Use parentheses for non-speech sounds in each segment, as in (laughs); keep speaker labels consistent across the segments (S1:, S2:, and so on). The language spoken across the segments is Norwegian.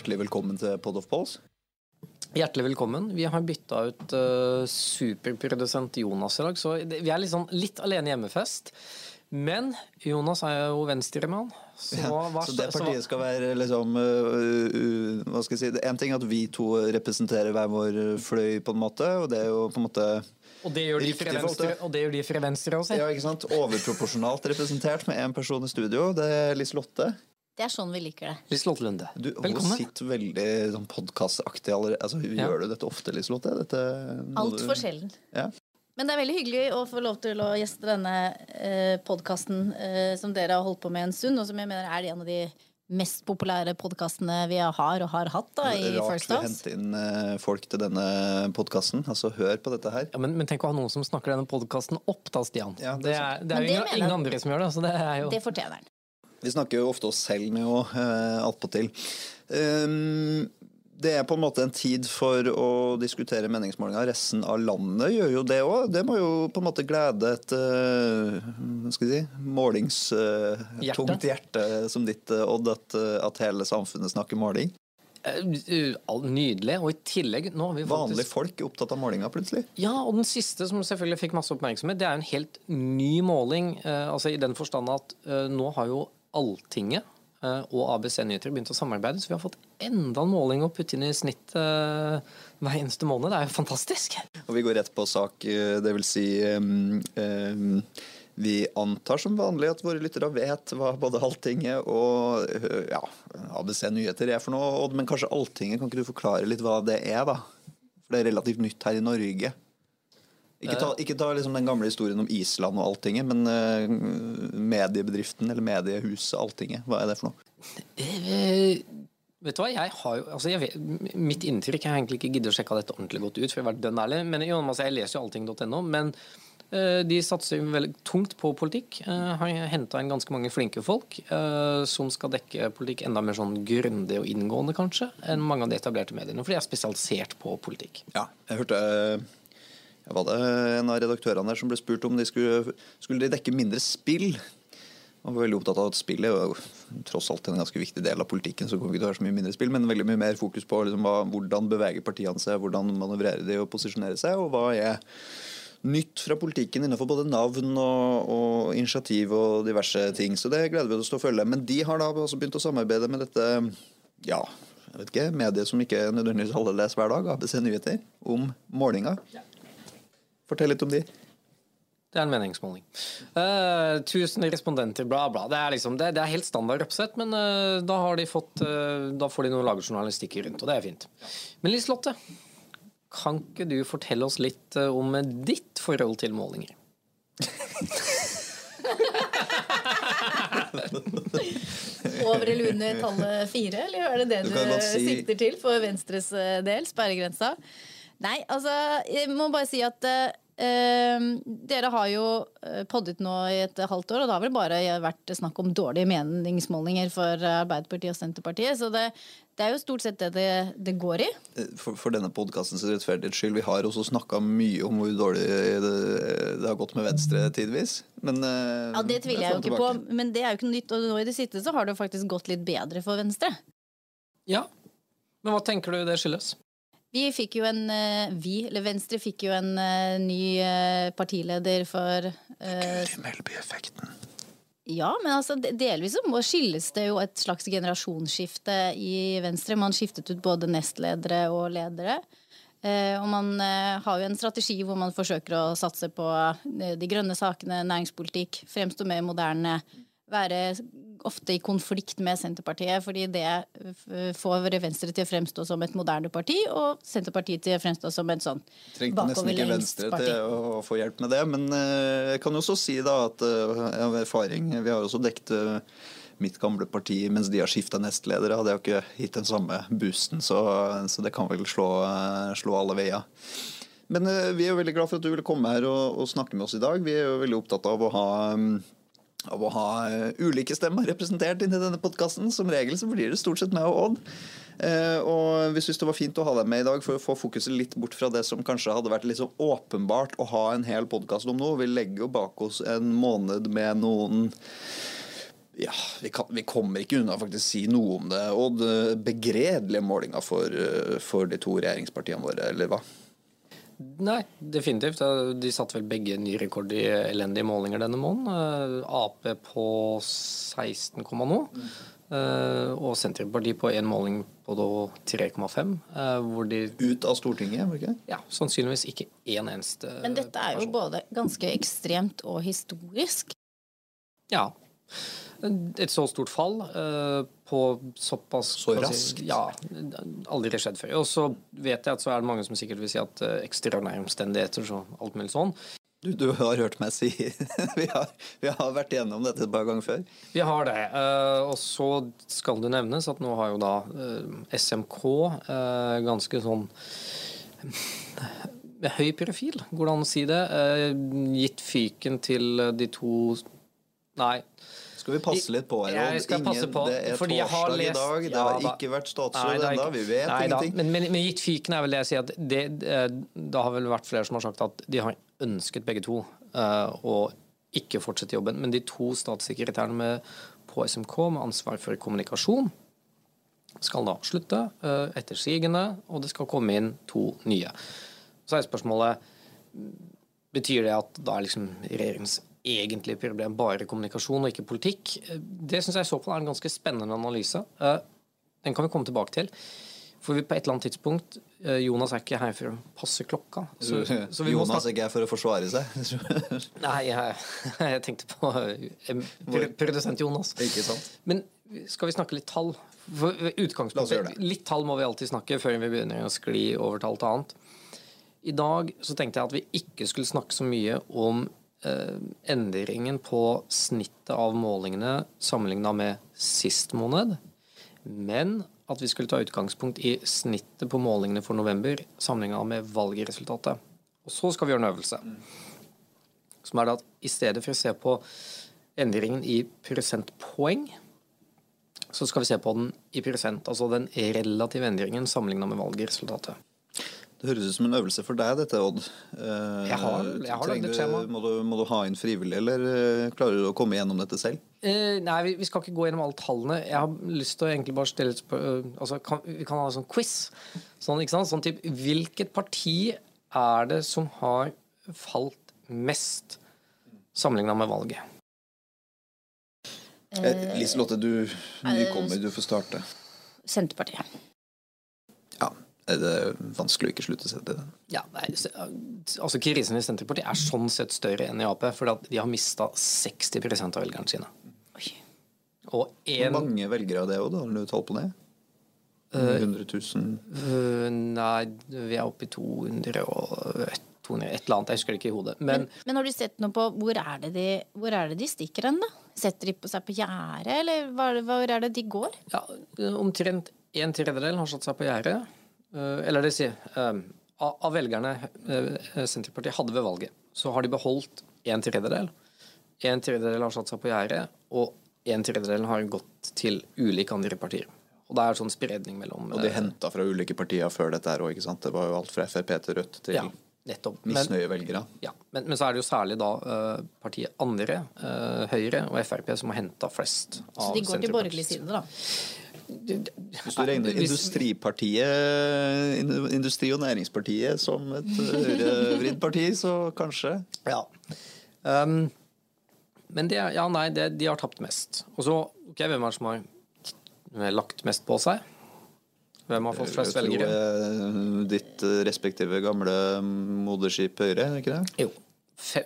S1: hjertelig velkommen til Pod of Polls.
S2: Hjertelig velkommen. Vi har bytta ut uh, superprodusent Jonas i dag, så vi er liksom litt alene hjemmefest. Men Jonas er jo venstremann. Så,
S1: ja, så det partiet skal være liksom uh, uh, Hva skal jeg si En ting er at vi to representerer hver vår fløy, på en måte, og det er jo på en måte
S2: og det gjør de fra venstre, og det gjør de fra venstre også.
S1: Ja, ikke sant? Overproporsjonalt representert med én person i studio. Det er Liselotte.
S3: Det er sånn vi liker det.
S2: Liselotte Lunde.
S1: Du, Velkommen. Hun sitter veldig sånn podkastaktig allerede. Altså, ja. Gjør du dette ofte, Liselotte?
S3: Altfor sjelden.
S1: Ja.
S3: Men det er veldig hyggelig å få lov til å gjeste denne eh, podkasten eh, som dere har holdt på med en stund, og som jeg mener er en av de mest populære podkastene vi har og har hatt da, i Rart First House.
S1: Rart vi henter inn eh, folk til denne podkasten. Altså, hør på dette her.
S2: Ja, men, men, tenk å ha noen som snakker denne podkasten opp, da, Stian. Ja, det, er, det er jo ingen, ingen, andre som gjør det. Så det, er jo...
S3: det fortjener den.
S1: Vi snakker jo ofte oss selv med jo eh, attpåtil. Um, det er på en måte en tid for å diskutere meningsmålinger. Resten av landet gjør jo det òg. Det må jo på en måte glede et skal si, målingstungt uh, hjerte. hjerte som ditt, Odd, at, at, hele samfunnet snakker måling.
S2: Nydelig. Og i tillegg nå har vi
S1: faktisk... Vanlige folk er opptatt av målinga plutselig?
S2: Ja, og den siste som selvfølgelig fikk masse oppmerksomhet, det er en helt ny måling. altså I den forstand at nå har jo Alltinget eh, og ABC Nyheter begynt å samarbeide, så vi har fått enda en måling å putte inn i snitt uh, hver eneste måned. Det er jo fantastisk.
S1: Og vi går rett på sak, eh, det vil si um, um, vi antar som vanlig at våre lyttere vet hva både Alltinget og ja, ABC Nyheter er for noe, men kanskje Alltinget, kan ikke du forklare litt hva det er, da? For det er relativt nytt her i Norge. Ikke ta, ikke ta liksom den gamle historien om Island og Alltinget, men uh, mediebedriften eller mediehuset Alltinget. Hva er det for noe?
S2: Uh, vet du hva, jeg har jo, altså vet, Mitt inntrykk Jeg har egentlig ikke giddet å sjekke dette ordentlig godt ut, for jeg har vært dønn ærlig. Men jo, altså, jeg leser jo allting.no. Men uh, de satser veldig tungt på politikk. har henta inn ganske mange flinke folk som skal dekke politikk enda mer sånn grundig og inngående, kanskje, enn mange av de etablerte mediene. For de er spesialisert på politikk.
S1: Ja, jeg hørte var det en av redaktørene der som ble spurt om de skulle, skulle de dekke mindre spill. Han var veldig opptatt av at spill er jo tross alt en ganske viktig del av politikken. så kommer ikke til å være så mye mindre spill, Men veldig mye mer fokus på liksom, hva, hvordan beveger partiene seg, hvordan manøvrerer de og posisjonerer seg, og hva er nytt fra politikken innenfor både navn og, og, initiativ og diverse ting. Så det gleder vi oss til å følge. Men de har da også begynt å samarbeide med dette ja, jeg vet ikke, mediet som ikke nødvendigvis alle leser hver dag, ABC Nyheter, om målinga. Ja. Fortell litt om de.
S2: Det er en meningsmåling. Uh, tusen respondenter, bla, bla. Det er, liksom, det, det er helt standard oppsett, men uh, da, de fått, uh, da, får de noen lagerjournalistikk rundt, og det er fint. Men Liselotte, kan ikke du fortelle oss litt om ditt forhold til målinger? (laughs)
S3: Over eller under tallet fire, eller er det det du, du si... sikter til for Venstres del? Sperregrensa? Nei, altså, jeg må bare si at uh, dere har jo eh, poddet nå i et halvt år, og det har vel bare vært snakk om dårlige meningsmålinger for Arbeiderpartiet og Senterpartiet. Så det, det er jo stort sett det det, det går i.
S1: For, for denne podkastens rettferdighets skyld, vi har også snakka mye om hvor dårlig det, det, har gått med Venstre tidvis. Men, uh,
S3: ja, det tviler jeg jo ikke tilbake. på, men det er jo ikke noe nytt. Og nå i det siste så har det jo faktisk gått litt bedre for Venstre.
S2: Ja, men hva tenker du det skyldes?
S3: Vi fikk jo en eh, Vi, eller Venstre, fikk jo en uh, ny uh, partileder for
S1: Guri Melby-effekten.
S3: Ja, men altså delvis så skilles det jo et slags generasjonsskifte i Venstre. Man skiftet ut både nestledere og ledere. Og man har jo en strategi hvor man forsøker å satse på de grønne sakene, næringspolitikk, fremstå mer moderne være ofte i konflikt med Senterpartiet, fordi det får Venstre til å fremstå som et moderne parti, og Senterpartiet til å fremstå som et sånn
S1: Trengte nesten ikke Venstre parti. til å få hjelp med det, men eh, jeg kan jo også si da at eh, av erfaring Vi har også dekket eh, mitt gamle parti mens de har skifta nestledere. Hadde jeg jo ikke gitt den samme boosten, så, så det kan vel slå, slå alle veier. Men vi er jo veldig glad for at du ville komme her og, og, snakke med oss i dag. Vi er jo veldig opptatt av å ha mm, av å ha eh, ulike stemmer representert inni denne podkasten. Som regel så blir det stort sett meg og Odd. Eh, og vi syns det var fint å ha deg med i dag for å få fokuset litt bort fra det som kanskje hadde vært litt så åpenbart å ha en hel podkast om nå. Vi legger jo bak oss en måned med noen Ja, vi, kan, vi, kommer ikke unna faktisk si noe om det. Og det begredelige målinga for, eh, for, de to regjeringspartiene våre, eller hva?
S2: Nei, definitivt. De satte vel begge ny rekord i elendige målinger denne måneden. Eh, Ap på 16, noe. Mm. Og Senterpartiet på en måling på 3,5. hvor de
S1: Ut av Stortinget, var det ikke?
S2: Ja, sannsynligvis ikke én eneste
S3: Men dette er jo både ganske ekstremt og historisk.
S2: Ja et så stort fall uh, på såpass
S1: Så raskt?
S2: Si, ja. Aldri skjedd før. Og så vet jeg at så er det mange som sikkert vil si at uh, ekstraordinære omstendigheter så alt mulig sånn.
S1: Du, du, har hørt meg si (laughs) vi, har, vi, har, vært igjennom dette et par ganger før.
S2: Vi har det. Uh, og så skal det nevnes at nå har jo da SMK ganske sånn med høy profil, går det an å si det, gitt fyken til de to Nei,
S1: skal vi passe litt på her?
S2: Jeg skal Ingen, passe på,
S1: det er torsdag lest, i dag, det har ja, ikke vært statsråd ennå, vi vet nei, ingenting.
S2: Men, men, men, gitt fyken er vel det jeg sier at det, det har vel vært flere som har sagt at de har ønsket begge to uh, å ikke fortsette jobben. Men de to statssekretærene på SMK med ansvar for kommunikasjon skal da slutte uh, etter sigende, og det skal komme inn to nye. Så er spørsmålet Betyr det at da er liksom regjerings egentlig problem bare kommunikasjon og ikke politikk. Det syns jeg i så fall er en ganske spennende analyse. Eh, den kan vi komme tilbake til. For vi på et eller annet tidspunkt eh, Jonas er ikke her for å passe klokka.
S1: Så, så Jonas er ikke her for å forsvare seg? (laughs)
S2: Nei, jeg, (laughs) jeg, tenkte på eh, produsent Jonas.
S1: Ikke sant?
S2: Men skal vi snakke litt tall? For utgangspunktet, Litt tall må vi alltid snakke før vi begynner å skli over til alt annet. I dag så tenkte jeg at vi ikke skulle snakke så mye om Eh, endringen på snittet av målingene sammenligna med sist måned, men at vi skulle ta utgangspunkt i snittet på målingene for november sammenligna med valgresultatet. Og så skal vi gjøre en øvelse. Som er at i stedet for å se på endringen i prosentpoeng, så skal vi se på den i prosent, altså den relative endringen sammenligna med valgresultatet.
S1: Det høres ut som en øvelse for deg, dette, Odd.
S2: Eh, jeg har, jeg har lagd et skjema.
S1: Må du, må du, ha inn frivillig, eller eh, klarer du å komme gjennom dette selv?
S2: Eh, nei, vi, vi, skal ikke gå gjennom alle tallene. Jeg har lyst til å egentlig bare stille et spørsmål uh, altså, kan, Vi kan ha en sånn quiz. Sånn, ikke sant? Sånn type, Hvilket parti er det som har falt mest sammenligna med valget?
S1: Eh, Liselotte, du nykommer, du får starte.
S3: Senterpartiet
S1: er det vanskelig å ikke slutte seg til den.
S2: Ja, nei, altså Krisen i Senterpartiet er sånn sett større enn i Ap, for de har mista 60 av velgerne sine.
S1: Og en, Hvor mange velgere av det òg, har du tall på det? 100 000?
S2: Uh, nei, vi er oppe i 200 og et, 200, et eller annet. Jeg husker det ikke i hodet.
S3: Men, men, men, har du sett noe på hvor er det de, hvor er det de stikker hen, da? Setter de på seg på gjerdet, eller hvor, hvor er det de går?
S2: Ja, Omtrent en tredjedel har satt seg på gjerdet. Eh, eller det sier si, Av velgerne eh, Senterpartiet hadde ved valget, så har de beholdt en tredjedel. En tredjedel har satt seg på gjerdet, og en tredjedel har gått til ulike andre partier. Og det er sånn spredning mellom
S1: Og de henta fra ulike partier før dette her òg, ikke sant? Det var jo alt fra Frp til Rødt til ja, misnøyevelgere.
S2: Ja, men, men, så er det jo særlig da partiet andre, Høyre og Frp, som har henta flest. av Senterpartiet.
S3: Så de går til borgerlig side, da?
S1: Hvis du regner Industripartiet, Industri- og Næringspartiet som et høyrevridd parti, så kanskje.
S2: Ja. Um, men det, ja, nei, det, de har tapt mest. Og så, ok, hvem er det som har lagt mest på seg? Hvem har fått flest velgere?
S1: Ditt respektive gamle moderskip Høyre, ikke det?
S2: Jo.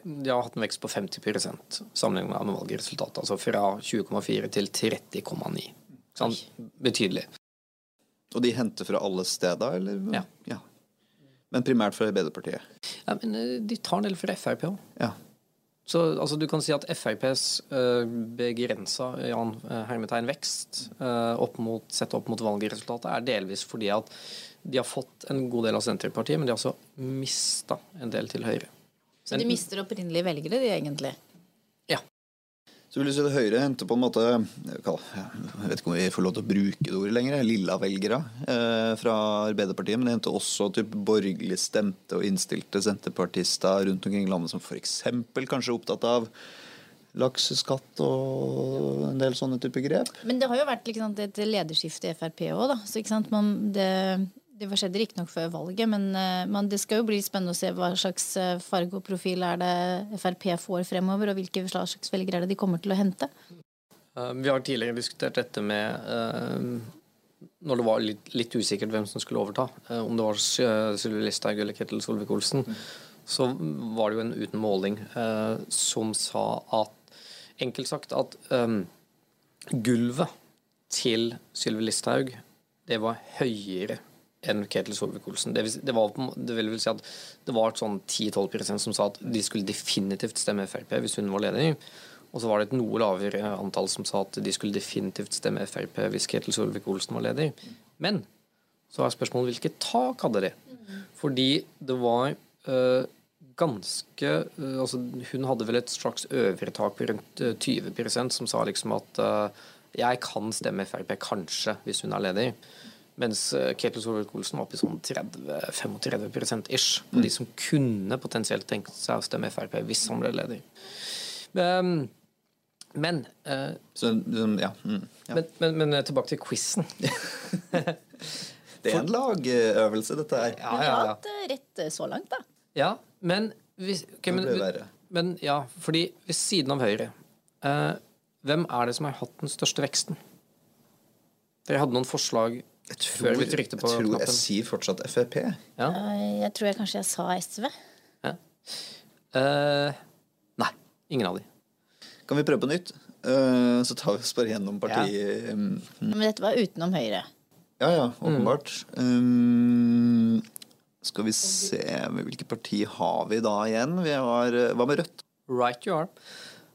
S2: De har hatt en vekst på 50% sammenlignet med valgresultatet. Altså fra 20,4 til 30,9. Sånn betydelig.
S1: Og de henter fra alle steder, eller?
S2: Ja.
S1: ja. Men primært fra Arbeiderpartiet?
S2: Ja, men eh, de tar en del fra Frp òg.
S1: Ja.
S2: Så altså, du kan si at FrPs uh, begrensa Jan, uh, hermetegn vekst uh, opp mot, sett opp mot valgresultatet er delvis fordi at de har fått en god del av Senterpartiet, men de har også mista en del til Høyre.
S3: Så de mister opprinnelige velgere, de egentlig?
S1: Så vil du si at Høyre henter på en måte Jeg vet ikke om vi får lov til å bruke det ordet lenger, lilla velgere eh, fra Arbeiderpartiet, men de henter også typ borgerlig stemte og innstilte senterpartister rundt omkring i landet som f.eks. kanskje er opptatt av lakseskatt og en del sånne typer grep.
S3: Men det har jo vært liksom, et lederskifte i Frp òg, da. Så? Man, det, det skjedde riktignok før valget, men men, det skal jo bli spennende å se hva slags uh, farge og profil er det Frp får fremover, og hvilke slags velgere er det de kommer til å hente.
S2: Uh, vi har tidligere diskutert dette med når det var litt, litt, usikkert hvem som skulle overta, om det var Sylvi Listhaug eller Ketil Solvik-Olsen, så var det jo en uten måling som sa at Enkelt sagt at um, gulvet til Sylvi Listhaug det var høyere enn Ketil Solvik-Olsen. Det, det, det, vil si at det var et sånn 10-12% som sa at de skulle definitivt stemme Frp hvis hun var leder. Og så var det et noe lavere antall som sa at de skulle definitivt stemme Frp hvis Ketil Solvik-Olsen var leder. Men så er spørsmålet hvilket tak hadde de? Fordi det var øh, ganske øh, altså Hun hadde vel et slags øvre tak på rundt 20% øh, som sa liksom at jeg kan stemme Frp kanskje hvis hun er leder. Mens eh, Ketil Solvik-Olsen var oppe i sånn 30-35 ish på mm. de som kunne potensielt tenkt seg å stemme Frp hvis han ble leder. Um, men, uh,
S1: Så, ja, mm,
S2: ja. Men, men, men, eh, tilbake til quizen. (laughs)
S1: det er en lagøvelse, dette her.
S3: Ja, ja, ja. hatt rett så langt, da.
S2: Ja, men, hvis, okay, men, men ja, fordi ved siden av Høyre uh, Hvem er det som har hatt den største veksten? Dere hadde noen forslag
S1: jeg tror, Før vi trykte på jeg, tror jeg sier fortsatt Frp.
S3: Ja. Jeg tror jeg kanskje jeg sa SV. Ja.
S2: Uh, nei. Ingen av de.
S1: Kan vi prøve på nytt? Uh, så tar vi oss bare gjennom partiet. Ja.
S3: Um, Men dette var utenom Høyre?
S1: Ja, ja. Åpenbart. Mm. Um, skal vi se Hvilket parti har vi da igjen? Vi har, hva med Rødt?
S2: Right you are.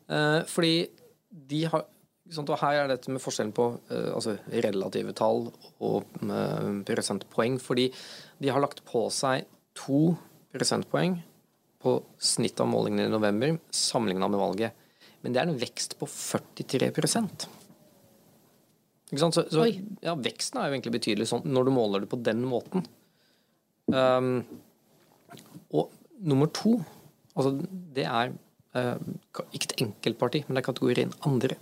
S2: Uh, fordi de har og her er dette med forskjellen på uh, altså relative tall og uh, prosentpoeng. Fordi de har lagt på seg to prosentpoeng på snittet av målingene i november sammenligna med valget. Men det er en vekst på 43% Ikke sant? Så, så ja, veksten er jo egentlig betydelig sånn når du måler det på den måten. Um, og nummer to, altså det er uh, ikke et enkeltparti, men det er kategorien andre.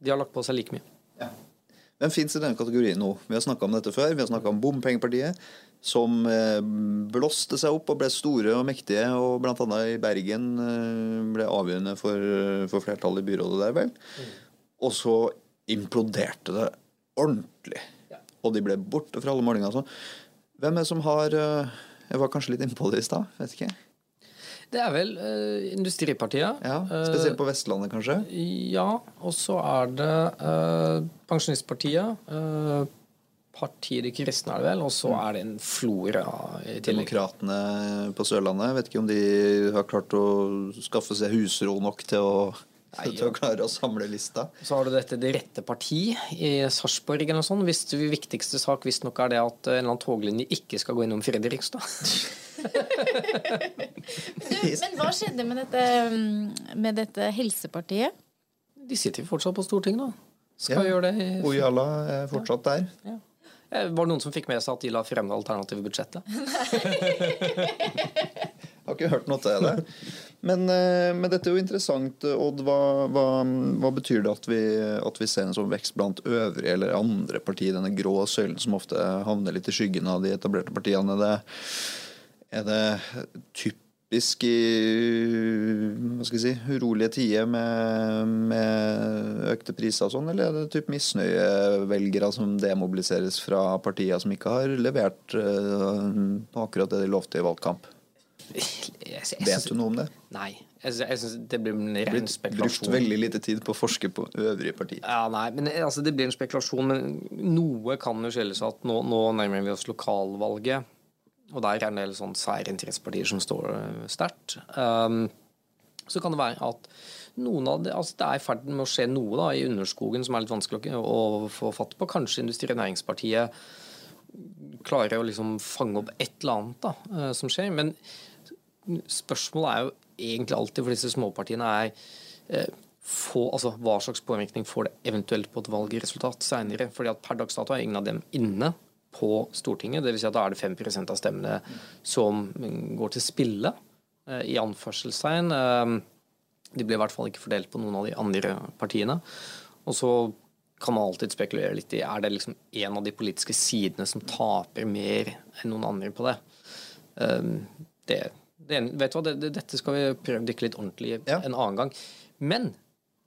S2: De har lagt på seg like mye. Ja.
S1: Hvem fins i denne kategorien nå? Vi har snakka om dette før. Vi har snakka om Bompengepartiet, som eh, blåste seg opp og ble store og mektige, og bl.a. i Bergen eh, ble avgjørende for, for flertallet i byrådet der, vel. Mm. Og så imploderte det ordentlig. Ja. Og de ble borte fra alle målinger. Altså. Hvem er det som har eh, Jeg var kanskje litt innpå det i stad, vet ikke.
S2: Det er vel uh, Industripartiet.
S1: Ja, Spesielt på Vestlandet, kanskje?
S2: Uh, ja. Og så er det uh, Pensjonistpartiet. Partiet De kristne er det vel, og så mm. er det en flora
S1: i tillegg. Demokratene på Sørlandet, vet ikke om de har klart å skaffe seg husro nok til å til å klare å samle lista.
S2: Så har du dette Det rette parti i Sarpsborg eller noe sånt. Hvis det viktigste sak visstnok er det at en eller annen toglinje ikke skal gå innom Fredrikstad.
S3: du, men hva skjedde med dette, med dette helsepartiet?
S2: De sitter jo fortsatt på Stortinget, da. Skal ja. gjøre det.
S1: Ojala er fortsatt der. Ja.
S2: Eh, var det noen som fikk med seg at de la frem det alternative budsjettet? (laughs)
S1: Jeg har ikke hørt noe til det. (laughs) Men, eh, men dette er jo interessant, Odd. Hva, hva, hva betyr det at vi, at vi, ser en sånn vekst blant øvrige eller andre partier, denne grå søylen som ofte havner litt i skyggen av de etablerte partiene? Det, er det typisk i hva skal jeg si, urolige tider med, med økte priser og sånn, eller er det typ misnøyevelgere som demobiliseres fra partier som ikke har levert på akkurat det de lovte i valgkamp? Vet du noe om det?
S2: Nei. Jeg, jeg synes Det blir en ren spekulasjon.
S1: Brukt veldig lite tid på å forske på øvrige partier.
S2: Ja, nei, men altså, Det blir en spekulasjon, men noe kan jo skyldes at nå, nå nærmer vi oss lokalvalget. Og der er en del sånn særinteressepartier som står eh, sterkt. Um, så kan det være at noen av det, altså det er i ferd med å skje noe da, i underskogen som er litt vanskelig å, få fatt på. Kanskje Industri- og Næringspartiet klarer å liksom fange opp et eller annet da, uh, som skjer. Men spørsmålet er jo egentlig alltid for disse småpartiene er eh, få, altså, hva slags påvirkning får det eventuelt på et valgresultat seinere. Fordi at per dags dato er ingen av dem inne på Stortinget. Dvs. Si at da er det 5% av stemmene som går til spille, eh, i anførselstegn. Eh, De ble i hvert fall ikke fordelt på noen av de andre partiene. Og så kan man alltid spekulere litt i er det liksom en av de politiske sidene som taper mer enn noen andre på det. Um, det, det vet du hva, det, dette skal vi prøve å dykke litt ordentlig i
S1: Ja.
S2: en annen gang. Men,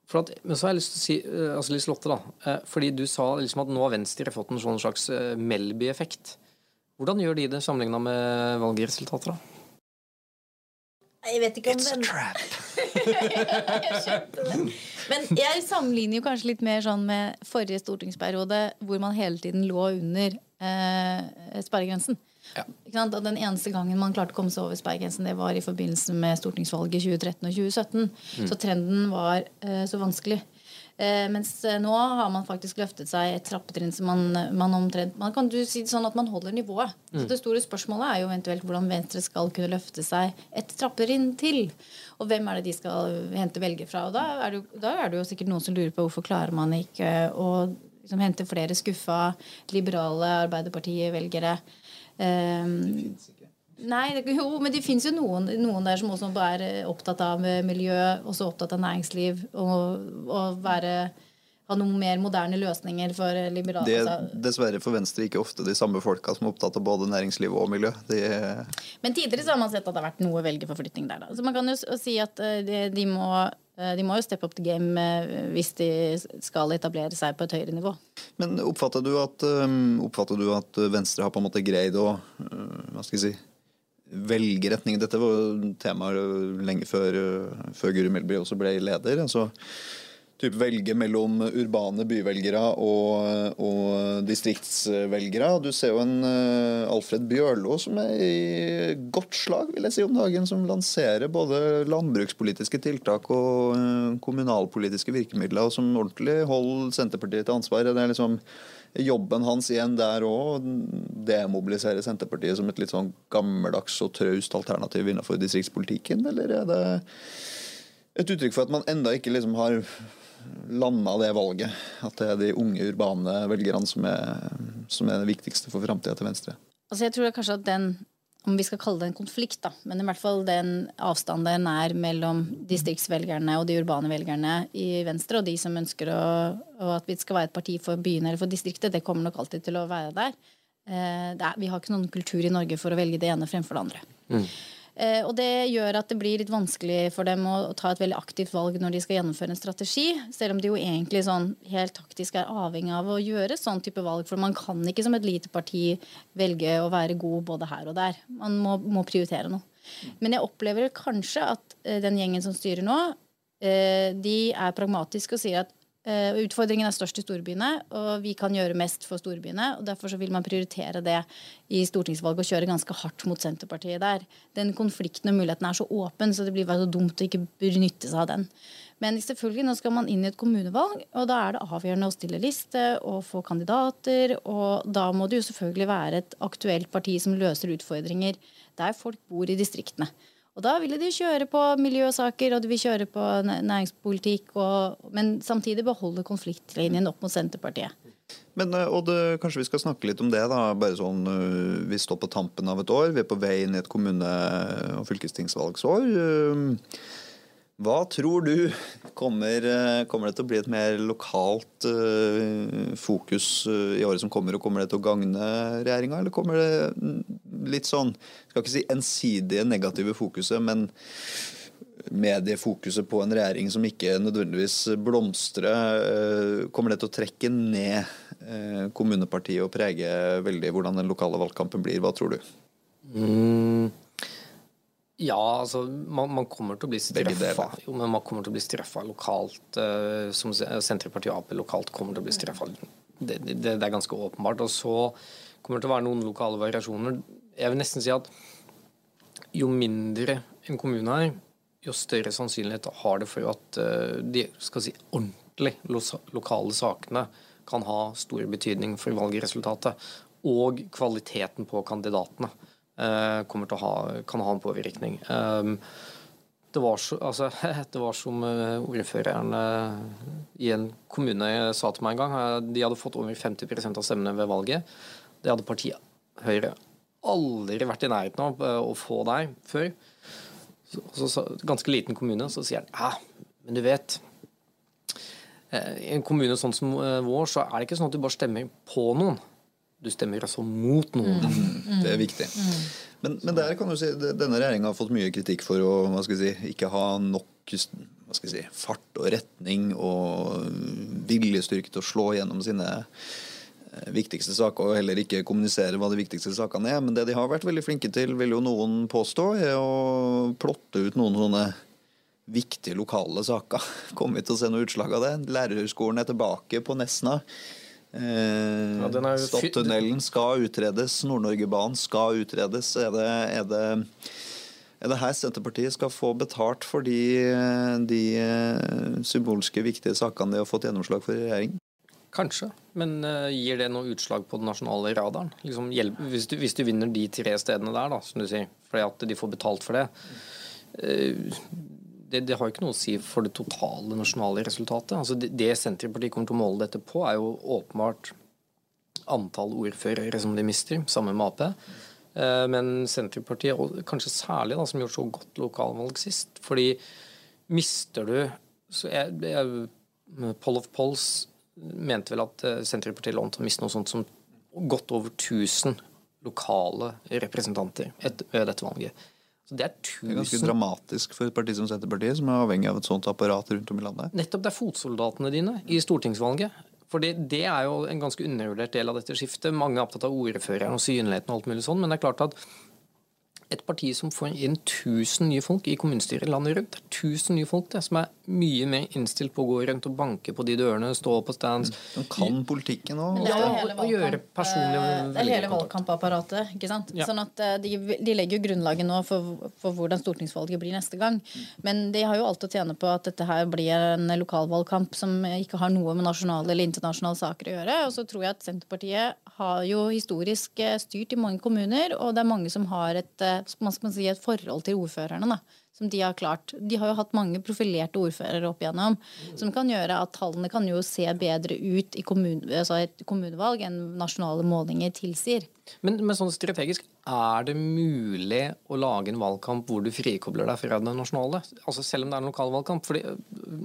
S2: for at, men så har jeg lyst til å si, uh, altså Liselotte, da. Uh, fordi du sa liksom at nå har Venstre fått en sånn slags uh, Melby-effekt. Hvordan gjør de det sammenligna med valgresultater, da?
S3: Jeg vet ikke om
S1: It's a trap. (laughs)
S3: Jeg. Men jeg sammenligner jo kanskje litt mer sånn med forrige stortingsperiode, hvor man hele tiden lå under eh, sperregrensen.
S2: Ja.
S3: Den eneste gangen man klarte å komme seg over sperregrensen, det var i forbindelse med stortingsvalget 2013 og 2017. Så trenden var eh, så vanskelig. Eh, mens eh, nå har man faktisk løftet seg et trappetrinn som man, man omtrent Man kan du si det sånn at man holder nivået. Så det store spørsmålet er jo eventuelt hvordan Venstre skal kunne løfte seg et trappetrinn til. Og hvem er det de skal hente velgere fra? Og da er, det da er det jo sikkert noen som lurer på hvorfor klarer man ikke å liksom, hente flere skuffa liberale Arbeiderparti-velgere. Um, Nei, jo, men det fins jo noen, noen der som også er eh, opptatt av miljø, også opptatt av næringsliv, og, og være, ha noen mer moderne løsninger for liberale
S1: Det er
S3: altså,
S1: dessverre for Venstre ikke ofte de samme folka som er opptatt av både næringsliv og miljø. De,
S3: Men tidligere så har man sett at det har vært noe velgerforflytning der. Da. Så man kan jo si at eh, de, de, må, eh, de må jo steppe opp the game eh, hvis de skal etablere seg på et høyere nivå.
S1: men oppfatter du, at, um, oppfatter du at Venstre har på en måte greid å uh, hva skal jeg si, velge retning? Dette var temaer lenge før, før Guri Melby også ble leder. altså typ velge mellom urbane byvelgere og, og distriktsvelgere. Du ser jo en uh, Alfred Bjørlo som er i godt slag vil jeg si om dagen, som lanserer både landbrukspolitiske tiltak og uh, kommunalpolitiske virkemidler, og som ordentlig holder Senterpartiet til ansvar. Det er liksom jobben hans igjen der òg, demobilisere Senterpartiet som et litt sånn gammeldags og traust alternativ innenfor distriktspolitikken, eller er det et uttrykk for at man enda ikke liksom har landa det valget. At det er de unge, urbane velgerne som er, som er det viktigste for framtida til Venstre.
S3: Altså jeg tror kanskje at den, om vi skal kalle det en konflikt, da, men i hvert fall den avstanden er mellom distriktsvelgerne og de urbane velgerne i Venstre, og de som ønsker å, og at vi skal være et parti for byene eller for distriktet, det kommer nok alltid til å være der. Eh, det er, vi har ikke noen kultur i Norge for å velge det ene fremfor det andre. Eh, og det gjør at det blir litt vanskelig for dem å, ta et veldig aktivt valg når de skal gjennomføre en strategi, selv om de jo egentlig sånn helt taktisk er avhengig av å gjøre sånn type valg. For man kan ikke som et lite parti velge å være god både her og der. Man må, må prioritere noe. Men jeg opplever kanskje at eh, den gjengen som styrer nå, eh, de er pragmatiske og sier at eh, utfordringen er størst i storbyene, og vi kan gjøre mest for storbyene. og Derfor vil man prioritere det i stortingsvalget og kjøre ganske hardt mot Senterpartiet der. Den konflikten og muligheten er så åpen, så det blir bare så dumt å ikke benytte seg av den. Men selvfølgelig, nå skal man inn i et kommunevalg, og da er det avgjørende å stille liste og få kandidater. Og da må det jo selvfølgelig være et aktuelt parti som løser utfordringer der folk bor i distriktene. Og da ville de kjøre på miljøsaker og de vil kjøre på næringspolitikk, og, men samtidig beholde konfliktlinjen opp mot Senterpartiet.
S1: Men eh, Odd, eh, kanskje vi skal snakke litt om det. da, bare sånn, eh, Vi står på tampen av et år. Vi er på vei inn i et kommune- og fylkestingsvalgsår. Hva tror du? Kommer, eh, kommer det til å bli et mer lokalt uh, fokus uh, i året som kommer, og kommer det til å gagne regjeringa, eller kommer det litt sånn, skal ikke si ensidige negative fokuset, men mediefokuset på en regjering som ikke nødvendigvis blomstrer, uh, kommer det til å trekke ned kommunepartiet og prege veldig hvordan den lokale valgkampen blir? Hva tror du?
S2: Mm, ja, altså man, man kommer til å bli straffa. Jo, men man kommer til å bli straffa lokalt. Uh, som Senterpartiet og Ap lokalt kommer til å bli straffa. Det, det, det er ganske åpenbart. Og så kommer det til å være noen lokale variasjoner. Jeg vil nesten si at jo mindre en kommune er, jo større sannsynlighet har det for at uh, de skal si, ordentlig lo- lokale sakene kan ha stor betydning for valgresultatet. Og kvaliteten på kandidatene eh, ha, kan ha en påvirkning. Um, det var, så, altså, (laughs) det var som eh, ordføreren eh, i en kommune sa til meg en gang. De hadde fått over 50% av stemmene ved valget. Det hadde partiet Høyre aldri vært i nærheten av å få der før. Så, så, ganske liten kommune, så sier han ja, Men du vet I en kommune sånn som vår, så er det ikke sånn at du bare stemmer på noen. Du stemmer altså mot noen.
S1: Mm. Det er viktig. Men, men der kan du si, denne regjeringa har fått mye kritikk for å hva skal si, ikke ha nok hva skal si, fart og retning og viljestyrke til å slå gjennom sine eh, viktigste saker, og heller ikke kommunisere hva de viktigste sakene er. Men det de har vært veldig flinke til, vil jo noen påstå, er å plotte ut noen sånne viktige lokale saker. (laughs) Kommer vi til å se noe utslag av det? Lærerhøgskolen er tilbake på Nesna. Eh,
S2: Ja, den
S1: Stadtunnelen skal utredes. Nord-Norgebanen skal utredes. Er det, er, det, er det her Senterpartiet skal få betalt for de, de eh, symbolske, viktige sakene de har fått gjennomslag for i regjering?
S2: Kanskje, men uh, gir det noe utslag på den nasjonale radaren? Liksom, hjelp, hvis, du, hvis du vinner de tre stedene der, da, som du sier, fordi at de får betalt for det eh, det, det har ikke noe å si for det totale nasjonale resultatet. Altså det, det Senterpartiet kommer til å måle dette på, er jo åpenbart antall ordførere som de mister, sammen med Ap. Eh, Men Senterpartiet, og kanskje særlig da, som gjorde så godt lokalvalg sist. Fordi mister du så jeg, jeg, Poll of Polls mente vel at eh, Senterpartiet lå an til å miste noe sånt som godt over 1000 lokale representanter ved dette valget. Det er
S1: Det er ganske dramatisk for et parti som Senterpartiet, som er avhengig av et sånt apparat rundt om i landet.
S2: Nettopp det er fotsoldatene dine i stortingsvalget. Fordi Det er jo en ganske undervurdert del av dette skiftet. Mange er opptatt av ordføreren og synligheten og alt mulig sånn, men det er klart at et parti som får inn 1000 nye folk i kommunestyret landet rundt, det er 1000 nye folk det, som er mye mer innstilt på å gå rundt og banke på de dørene, stå på stands.
S1: De kan politikken òg.
S3: Det er
S2: Ja,
S3: hele
S2: og gjøre
S3: valgkamp,
S2: personlig
S3: eh, det er hele valgkampapparatet. ikke sant?
S2: Ja.
S3: Sånn at eh, de, de legger jo grunnlaget nå for, for hvordan stortingsvalget blir neste gang. Men de har jo alt å tjene på at dette her blir en lokalvalgkamp som ikke har noe med nasjonale eller internasjonale saker å gjøre. Og så tror jeg at Senterpartiet har jo historisk eh, styrt i mange kommuner, og det er mange som har et, eh, skal man si, et forhold til ordførerne. da som de har klart. De har jo hatt mange profilerte ordførere opp igjennom, som kan gjøre at tallene kan jo se bedre ut i kommune, altså et kommunevalg enn nasjonale målinger tilsier.
S2: Men, men sånn strategisk, er det mulig å lage en valgkamp hvor du frikobler deg fra det nasjonale? Altså Selv om det er en lokal valgkamp? Fordi øh,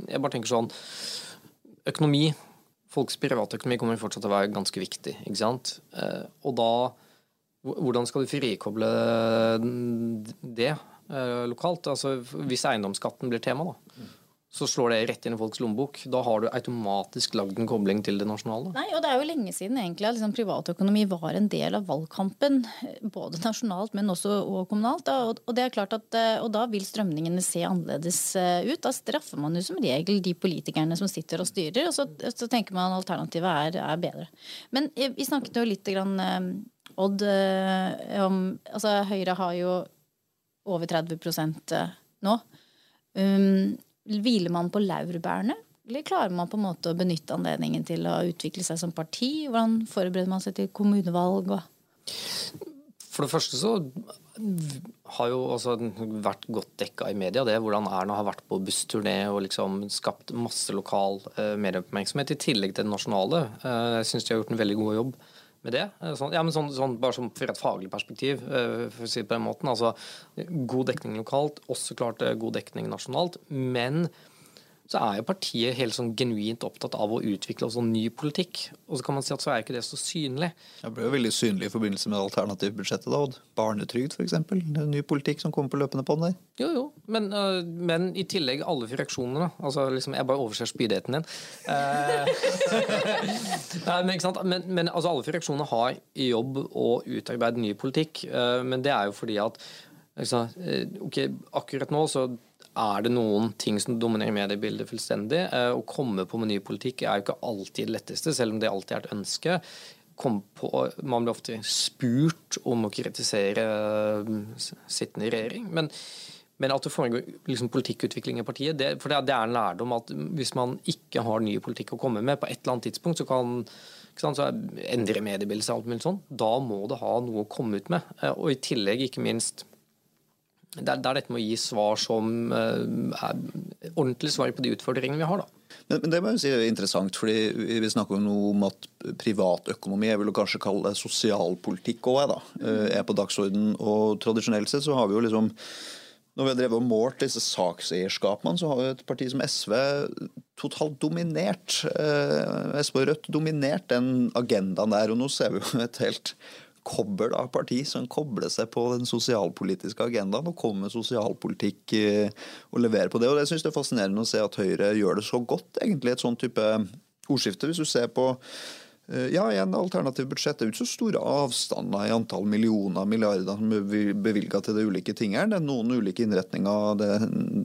S2: jeg bare tenker sånn Økonomi, folks privatøkonomi kommer fortsatt til å være ganske viktig. ikke sant? Eh, Og da Hvordan skal du frikoble det eh, lokalt? Altså Hvis eiendomsskatten blir tema, da, så slår det rett inn i folks lommebok. Da har du automatisk lagd en kobling til det nasjonale.
S3: Nei, og Det er jo lenge siden egentlig at liksom, privatøkonomi var en del av valgkampen. Både nasjonalt, men også og kommunalt. Da. Og, og, det er klart at, eh, og da vil strømningene se annerledes eh, ut. Da straffer man jo som regel de politikerne som sitter og styrer, og så, så tenker man at alternativet er, er bedre. Men vi snakket jo litt, grann, Odd, om altså Høyre har jo over 30 eh, nå. Um, hviler man på laurbærene? Eller klarer man på en måte å benytte anledningen til å utvikle seg som parti? Hvordan forbereder man seg til kommunevalg?
S2: For det første så har jo også vært godt dekka i media det hvordan Erna har vært på bussturné og liksom skapt masse lokal eh, medieoppmerksomhet, i tillegg til det nasjonale. Eh, jeg syns de har gjort en veldig god jobb med det. Eh, Sånn, ja, men sånn, sånn, bare sånn fra et faglig perspektiv, eh, for å si det på den måten. Altså, god dekning lokalt, også klart eh, god dekning nasjonalt. Men så er jo partiet helt sånn genuint opptatt av å utvikle også ny politikk. Og så kan man si at så er ikke det så synlig.
S1: Det ble jo veldig synlig i forbindelse med alternativbudsjettet. da, Odd. Barnetrygd f.eks. Ny politikk som kommer på løpende bånd der.
S2: Jo, jo, men, øh, men i tillegg alle fraksjonene. Altså, liksom, jeg bare overser spydigheten din. Eh, (laughs) Nei, men, ikke sant? men, men altså, alle fraksjonene har i jobb å utarbeide ny politikk. eh, men det er jo fordi at altså, ok, akkurat nå så er det noen ting som dominerer mediebildet fullstendig. eh, Å komme på med ny politikk er jo ikke alltid det letteste, selv om det alltid er et ønske. På, man blir ofte spurt om å kritisere eh, sittende regjering. men men at det foregår liksom politikkutvikling i partiet, det, for det, er en lærdom at hvis man ikke har ny politikk å komme med på et eller annet tidspunkt, så kan sant, så endre mediebildet seg, alt mulig sånn. Da må det ha noe å komme ut med. Eh, Og i tillegg, ikke minst det er, det er dette med å gi svar som eh, er ordentlig svar på de utfordringene vi har, da.
S1: Men, det må jeg si er interessant, fordi vi snakker jo nå om at privatøkonomi, jeg vil jo kanskje kalle det sosialpolitikk òg, eh, er på dagsorden. Og tradisjonelt sett så har vi jo liksom når vi har drevet og målt disse sakseierskapene, så har jo et parti som SV totalt dominert. Eh, SV og Rødt dominert den agendaen der. Og nå ser vi jo et helt kobbel av parti som kobler seg på den sosialpolitiske agendaen og kommer med sosialpolitikk eh, og leverer på det. Og Det synes det er fascinerende å se at Høyre gjør det så godt, egentlig, et sånn type ordskifte. Hvis du ser på Eh, ja, i en alternativ budsjett. Det er jo ikke så store avstander i antall millioner milliarder som er bevilga til de ulike tingene. Det er noen ulike innretninger, det,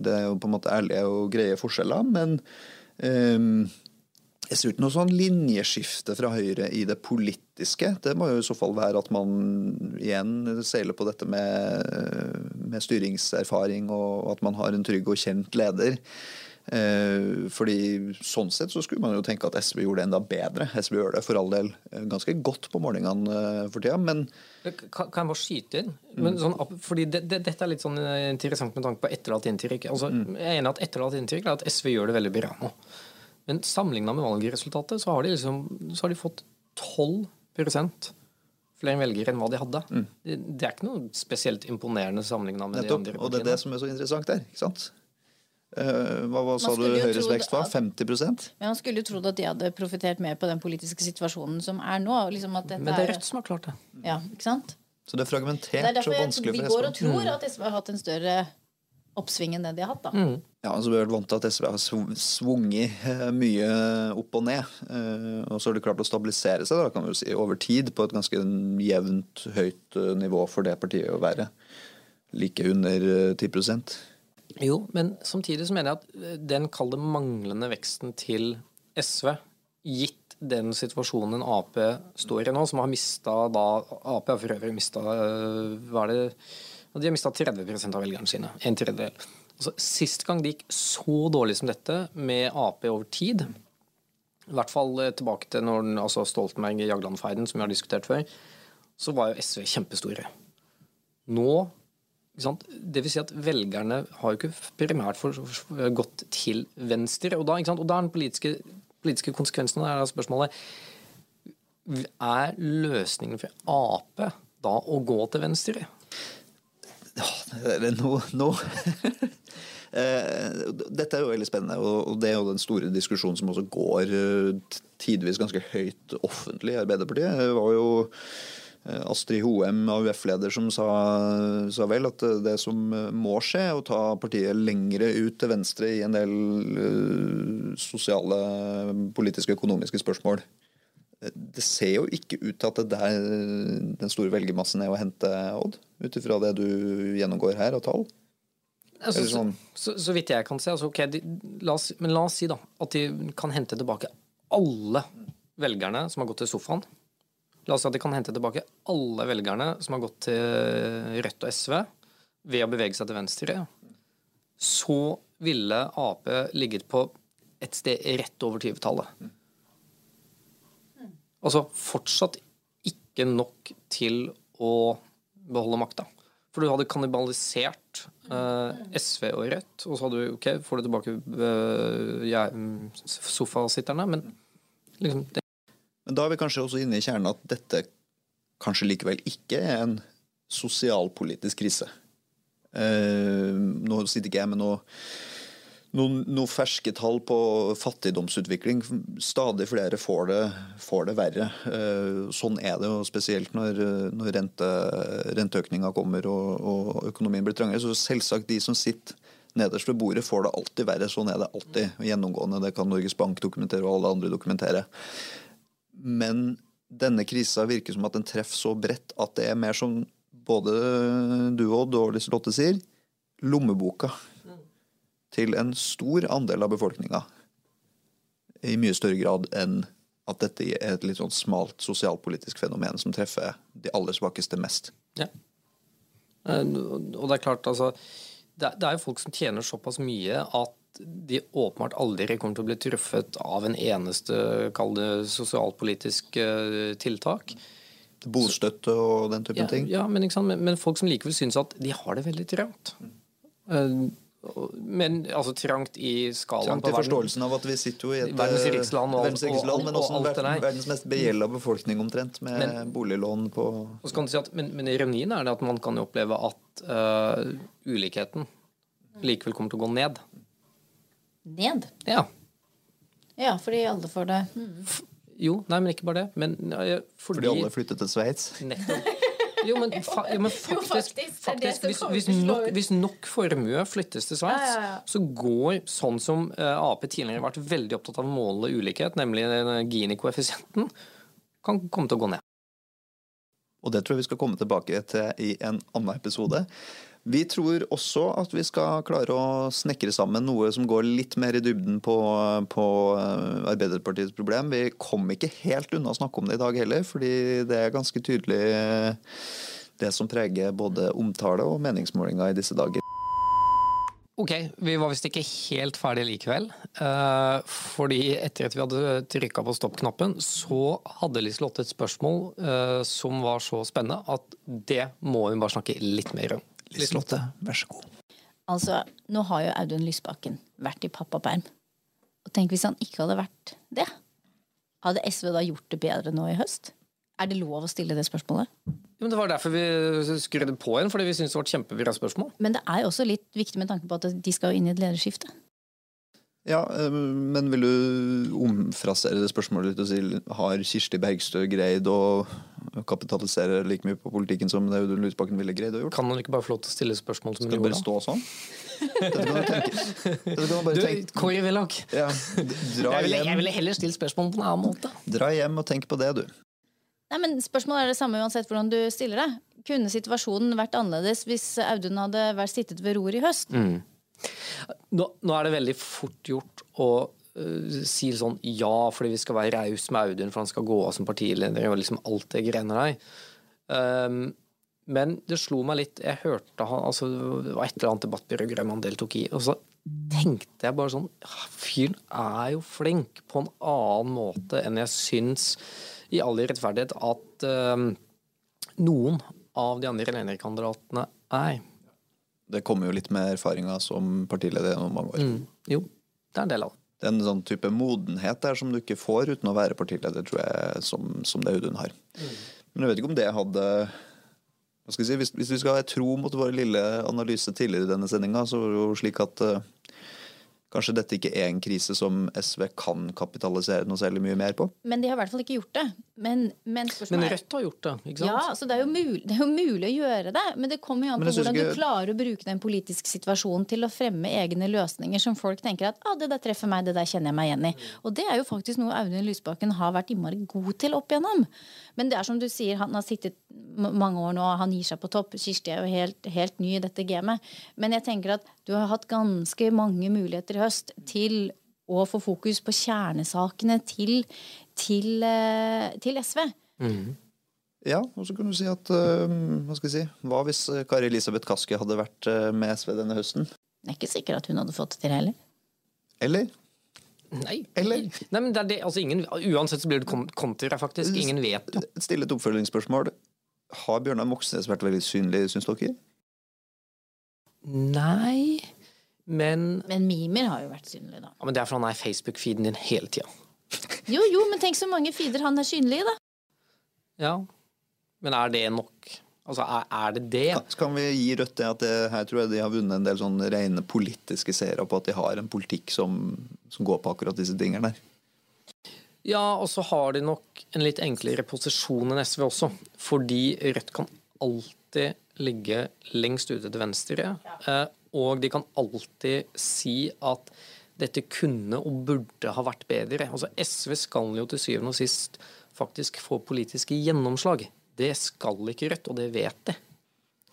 S1: det, er jo på en måte ærlige og greie forskjeller. Men um, jeg ser ikke noe sånn linjeskifte fra Høyre i det politiske. Det må jo i så fall være at man igjen seiler på dette med, med styringserfaring, og at man har en trygg og kjent leder. Eh, fordi Sånn sett så skulle man jo tenke at SV gjorde det enda bedre. SV gjør det for all del eh, ganske godt på målingene eh, for tida, men
S2: Kan, kan jeg bare skyte inn? Men sånn, fordi det, det, Dette er litt sånn interessant med tanke på etterlatt inntrykk. Altså, mm. Jeg er enig at etterlatt inntrykk er at SV gjør det veldig bra nå. Men sammenligna med valgresultatet så har de, liksom, så har de fått 12% flere velgere enn hva de hadde. Mm. Det, det, er ikke noe spesielt imponerende sammenligna med
S1: Nettopp, de andre partiene. Og det er det som er så interessant der. ikke sant? Eh, hva, hva sa du Høyres vekst var? 50%
S3: Men Man skulle jo trodd at de hadde profitert mer på den politiske situasjonen som er nå. Liksom
S2: Men det er Rødt som har klart det.
S3: Ja, ikke sant?
S1: Så det er fragmentert det er og vanskelig
S3: for SV. Vi går og tror at SV har hatt en større oppsving enn det de har hatt. da. Mm.
S1: Ja, altså Vi har vært vant til at SV har svunget eh, mye opp og ned. Eh, og så har de klart å stabilisere seg da, kan vi si, over tid på et ganske jevnt høyt nivå for det partiet å være. Like under 10%
S2: jo, men samtidig så mener jeg at eh, den kalde manglende veksten til SV, gitt den situasjonen Ap står i nå, som har mista da Ap har for øvrig mista eh, Hva er det De har mista 30% av velgerne sine. En tredjedel. Altså, sist gang det gikk så dårlig som dette med Ap over tid, i hvert fall eh, tilbake til når altså Stoltenberg-Jagland-feiden, som vi har diskutert før, så var jo SV kjempestore. Nå det vil si at velgerne har jo ikke primært for, for, gått til venstre. Og da, og da er den politiske, politiske konsekvensen av spørsmålet Er løsningen for Ap da å gå til venstre?
S1: Ja, det er nå (laughs) Dette er jo veldig spennende, og det er jo den store diskusjonen som også går eh, tidvis ganske høyt offentlig i Arbeiderpartiet. Det var jo Eh, Astrid Hoem, AUF-leder, som sa, sa, vel at det som må skje, er å ta partiet lengre ut til venstre i en del sosiale, politiske økonomiske spørsmål. Det ser jo ikke ut til at det der den store velgermassen er å hente, Odd, ut ifra det du gjennomgår her og tall.
S2: Altså, sånn. så, så, så, vidt jeg kan se. Altså, okay, de, la oss, men la oss si da, at de kan hente tilbake alle velgerne som har gått til sofaen La oss si at de kan hente tilbake alle velgerne som har gått til Rødt og SV ved å bevege seg til venstre. Så ville Ap ligget på et sted rett over 20-tallet. Altså fortsatt ikke nok til å beholde makta. For du hadde kannibalisert eh, SV og Rødt, og så hadde du OK, får du tilbake uh, ja, sofasitterne, men liksom det
S1: men da er vi kanskje også inne i kjernen at dette kanskje likevel ikke er en sosialpolitisk krise. Eh, nå sitter ikke jeg med noe, noen, noen, ferske tall på fattigdomsutvikling. Stadig flere får det, får det verre. Eh, sånn er det jo spesielt når, når rente, renteøkninga kommer og, og, økonomien blir trangere. Så selvsagt de som sitter nederst ved bordet, får det alltid verre. Sånn er det alltid gjennomgående. Det kan Norges Bank dokumentere og alle andre dokumentere. Men denne krisa virker som at den treffer så bredt at det er mer som både du og Lotte sier, lommeboka til en stor andel av befolkninga. I mye større grad enn at dette er et litt sånn smalt sosialpolitisk fenomen som treffer de aller svakeste mest. Ja.
S2: Eh, og det er klart, altså Det er jo folk som tjener såpass mye at de åpenbart aldri kommer til å bli truffet av en eneste kall det sosialpolitisk eh, tiltak.
S1: Bostøtte og den typen
S2: ja,
S1: ting?
S2: Ja, men, men, men, folk som likevel syns at de har det veldig trangt. Uh, men altså trangt i skalaen
S1: Trangt i forståelsen av at vi sitter jo i et verdens riksland, og, verdens riksland men også verden, verdens mest begjelda befolkning omtrent, med men, boliglån på
S2: si at, men, men, ironien er det at man kan oppleve at uh, ulikheten likevel kommer til å gå ned.
S3: Ned.
S2: Ja.
S3: Ja, fordi alle får det
S2: Jo, nei, men ikke bare det. Men eh, fordi,
S1: Fordi alle flyttet til Sveits.
S2: Nettopp. Jo, men, fa jo, men (laughs) faktisk,
S3: faktisk, det er det
S2: faktisk hvis, hvis, nok, hvis nok formue flyttes til Sveits,
S3: Ja, ja, ja.
S2: så går sånn som eh, Ap tidligere har vært veldig opptatt av å måle ulikhet, nemlig Gini-koeffisienten, kan komme til å gå ned.
S1: Og det tror jeg vi skal komme tilbake til i en annen episode. Vi tror også at vi skal klare å snekre sammen noe som går litt mer i dybden på, på eh, Arbeiderpartiets problem. Vi kom ikke helt unna å snakke om det i dag heller, fordi det er ganske tydelig eh, det som preger både omtale og meningsmålinger i disse dager.
S2: Ok, vi var visst ikke helt ferdige likevel. eh, fordi etter at vi hadde trykka på stopp-knappen, så hadde Liselotte et spørsmål som var så spennende at det må vi bare snakke litt mer om.
S1: Liselotte, vær så god.
S3: Altså, nå har jo Audun Lysbakken vært i pappaperm. Og tenk hvis han ikke hadde vært det. Hadde SV da gjort det bedre nå i høst? Er det lov å stille det spørsmålet?
S2: Jo, men det var derfor vi skrudde på igjen, fordi vi syntes det var et kjempebra spørsmål.
S3: Men det er jo også litt viktig med tanke på at de skal inn i et lederskifte.
S1: Ja, eh, men vil du omfrasere det spørsmålet litt og si har Kirsti Bergstø greid å kapitalisere like mye på politikken som det Audun Lysbakken ville greid å gjort?
S2: Kan han ikke bare få lov til å stille spørsmål som hun
S1: Skal det bare
S2: gjorde?
S1: stå sånn? Dette kan du tenke. Dette kan du bare
S2: Du,
S1: tenke.
S2: Kåre Willoch.
S1: Ja,
S2: Jeg ville, jeg ville heller stilt spørsmål på en annen måte.
S1: dra hjem og tenk på det, du.
S3: Nei, men Spørsmålet er det samme uansett hvordan du stiller det. Kunne situasjonen vært annerledes hvis Audun hadde vært sittet ved roret i høst?
S2: Nå, nå er det veldig fort gjort å uh, si sånn ja, fordi vi skal være rause med Audun, for han skal gå av som partileder, og liksom alt det greiene der. Um, men det slo meg litt Jeg hørte han altså, Det var et eller annet debattprogram han deltok i, og så tenkte jeg bare sånn «Ah, Fyren er jo flink på en annen måte enn jeg syns, i all rettferdighet, at um, noen av de andre lederkandidatene er.
S1: Det kommer jo litt med erfaringa som partileder gjennom mange år.
S2: Mm, jo, det er en del av det.
S1: Det er en sånn type modenhet der som du ikke får uten å være partileder, tror jeg, som, som det Audun har. Men jeg vet ikke om det hadde si, hvis, hvis vi skal ha tro mot vår lille analyse tidligere i denne sendinga, så var det jo slik at eh, kanskje dette ikke er en krise som SV kan kapitalisere noe særlig mye mer på.
S3: Men de har i hvert fall ikke gjort det. Men, men
S2: Men Rødt har gjort det, ikke sant?
S3: Ja, så det er, jo mulig, det er jo mulig å gjøre det, men det kommer jo an på hvordan du
S1: ikke-
S3: klarer å bruke den politiske situasjonen til å fremme egne løsninger som folk tenker at ah, det der treffer meg, det der kjenner jeg meg igjen i. Og det er jo faktisk noe Audun Lysbakken har vært innmari god til opp igjennom. Men det er som du sier, han har sittet mange år nå, han gir seg på topp. Kirsti er jo helt, helt ny i dette gamet. Men jeg tenker at du har hatt ganske mange muligheter i høst til å få fokus på kjernesakene til, til, eh, til SV.
S1: Ja, og så kan du si at eh, Hva skal jeg si Hva hvis eh, Kari Elisabeth Kaski hadde vært med SV denne høsten?
S3: Jeg er ikke sikker at hun hadde fått det til heller.
S1: Eller?
S2: Nei.
S1: Eller?
S2: Nei, men det er det, altså ingen, Uansett så blir det kontra, faktisk. Ingen vet jo.
S1: Stille et oppfølgingsspørsmål. Har Bjørnar Moxnes vært veldig synlig, syns dere?
S2: Nei, men,
S3: Men Mimer har jo vært synlig, da.
S2: ja, men det er fordi han er Facebook-feeden din hele tida.
S3: Jo, jo, men tenk så mange feeder han er synlig i, da.
S2: Ja. Men er det nok? Altså, er, er det det?
S1: Så kan vi gi Rødt det at det, her tror jeg de har vunnet en del sånn rene politiske seere på at de har en politikk som, som går på akkurat disse tingene der.
S2: Ja, og så har de nok en litt enklere posisjon enn SV også. Fordi Rødt kan alltid ligge lengst ute til venstre. Ja. eh, Og de kan alltid si at dette kunne og burde ha vært bedre. Altså SV skal jo til syvende og sist faktisk få politiske gjennomslag. Det skal ikke Rødt, og det vet de.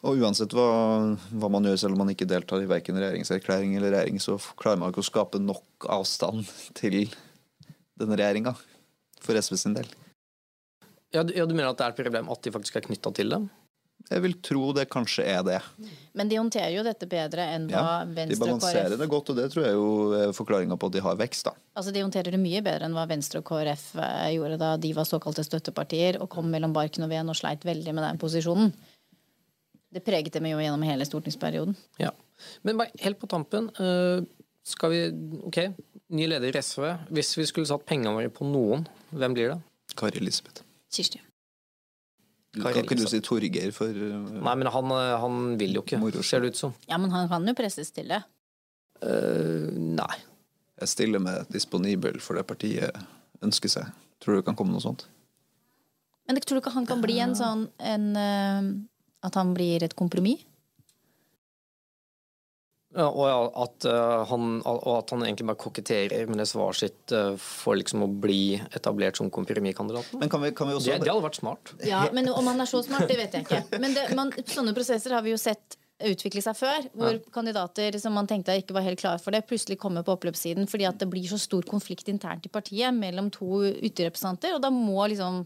S1: Og uansett hva, hva man gjør, selv om man ikke deltar i verken regjeringserklæring eller regjering, så klarer man ikke å skape nok avstand til denne regjeringa for SV sin del.
S2: Ja, du, ja, du mener at det er et problem at de faktisk er knytta til dem?
S1: Jeg vil tro det kanskje er det.
S3: Men de håndterer jo dette bedre enn hva
S1: Ja, de
S3: Venstre og
S1: balanserer
S3: KrF
S1: det godt, og det tror jeg jo er forklaringa på at de har vekst. da.
S3: Altså De håndterer det mye bedre enn hva Venstre og KrF eh, gjorde da de var såkalte støttepartier og kom mellom barken og veden og sleit veldig med den posisjonen. Det preget dem jo gjennom hele stortingsperioden.
S2: Ja. Men bare helt på tampen, eh, skal vi Ok, ny leder i SV. Hvis vi skulle satt pengene våre på noen, hvem blir det?
S1: Kari Elisabeth.
S3: Kirsti.
S1: Kan ikke du si Torgeir for uh,
S2: Nei, men han, eh, han vil jo ikke,
S1: Moro
S2: ser det ut som.
S3: Ja, men han kan jo presses til det.
S2: Uh, nei.
S1: Jeg stiller med disponibel for det partiet ønsker seg. Tror du det kan komme noe sånt?
S3: Men tror du ikke han kan bli en sånn en, eh, At han blir et kompromiss?
S2: Ja, og, at, eh, han, og at han egentlig bare koketterer med det svaret sitt eh, for liksom å bli etablert som kompromisskandidaten.
S1: Men kan vi, kan vi
S2: Det, det hadde vært smart.
S3: Ja, men om han er så smart, det vet jeg ikke. Men det, man, sånne prosesser har vi jo sett utvikle seg før, hvor kandidater som man tenkte ikke var helt klare for det, plutselig kommer på oppløpssiden fordi at det blir så stor konflikt internt i partiet mellom to ytterrepresentanter, og da må liksom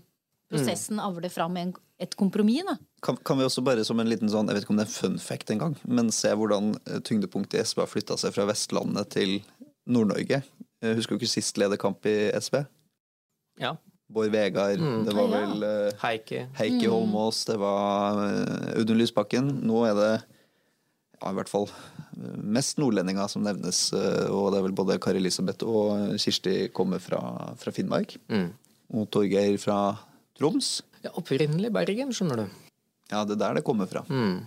S3: prosessen avler fram en, et kompromiss.
S1: Kan, kan vi også bare som en liten sånn, jeg vet ikke om det er en fun fact engang, men se hvordan eh, tyngdepunktet i SV har flytta seg fra Vestlandet til Nord-Norge. Husker du ikke sist lederkamp i SV?
S2: Ja.
S1: Bård Vegar, det var vel eh,
S2: Heike.
S1: Heikki Holmås, det var uh, Audun Lysbakken. Nå er det ja, i hvert fall eh, mest nordlendinger som nevnes, eh, og det er vel både Kari Elisabeth og Kirsti kommer fra, fra Finnmark.
S2: Mm.
S1: Og Torgeir fra Troms.
S2: Ja, opprinnelig Bergen, skjønner du.
S1: Ja, det er der det kommer fra.
S2: Mm.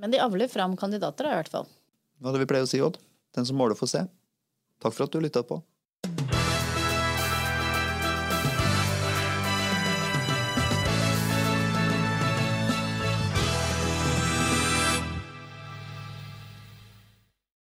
S3: Men de avler fram kandidater, da, i hvert fall.
S1: Hva er det vi pleier å si, Odd? Den som måler, får se. Takk for at du lytta på.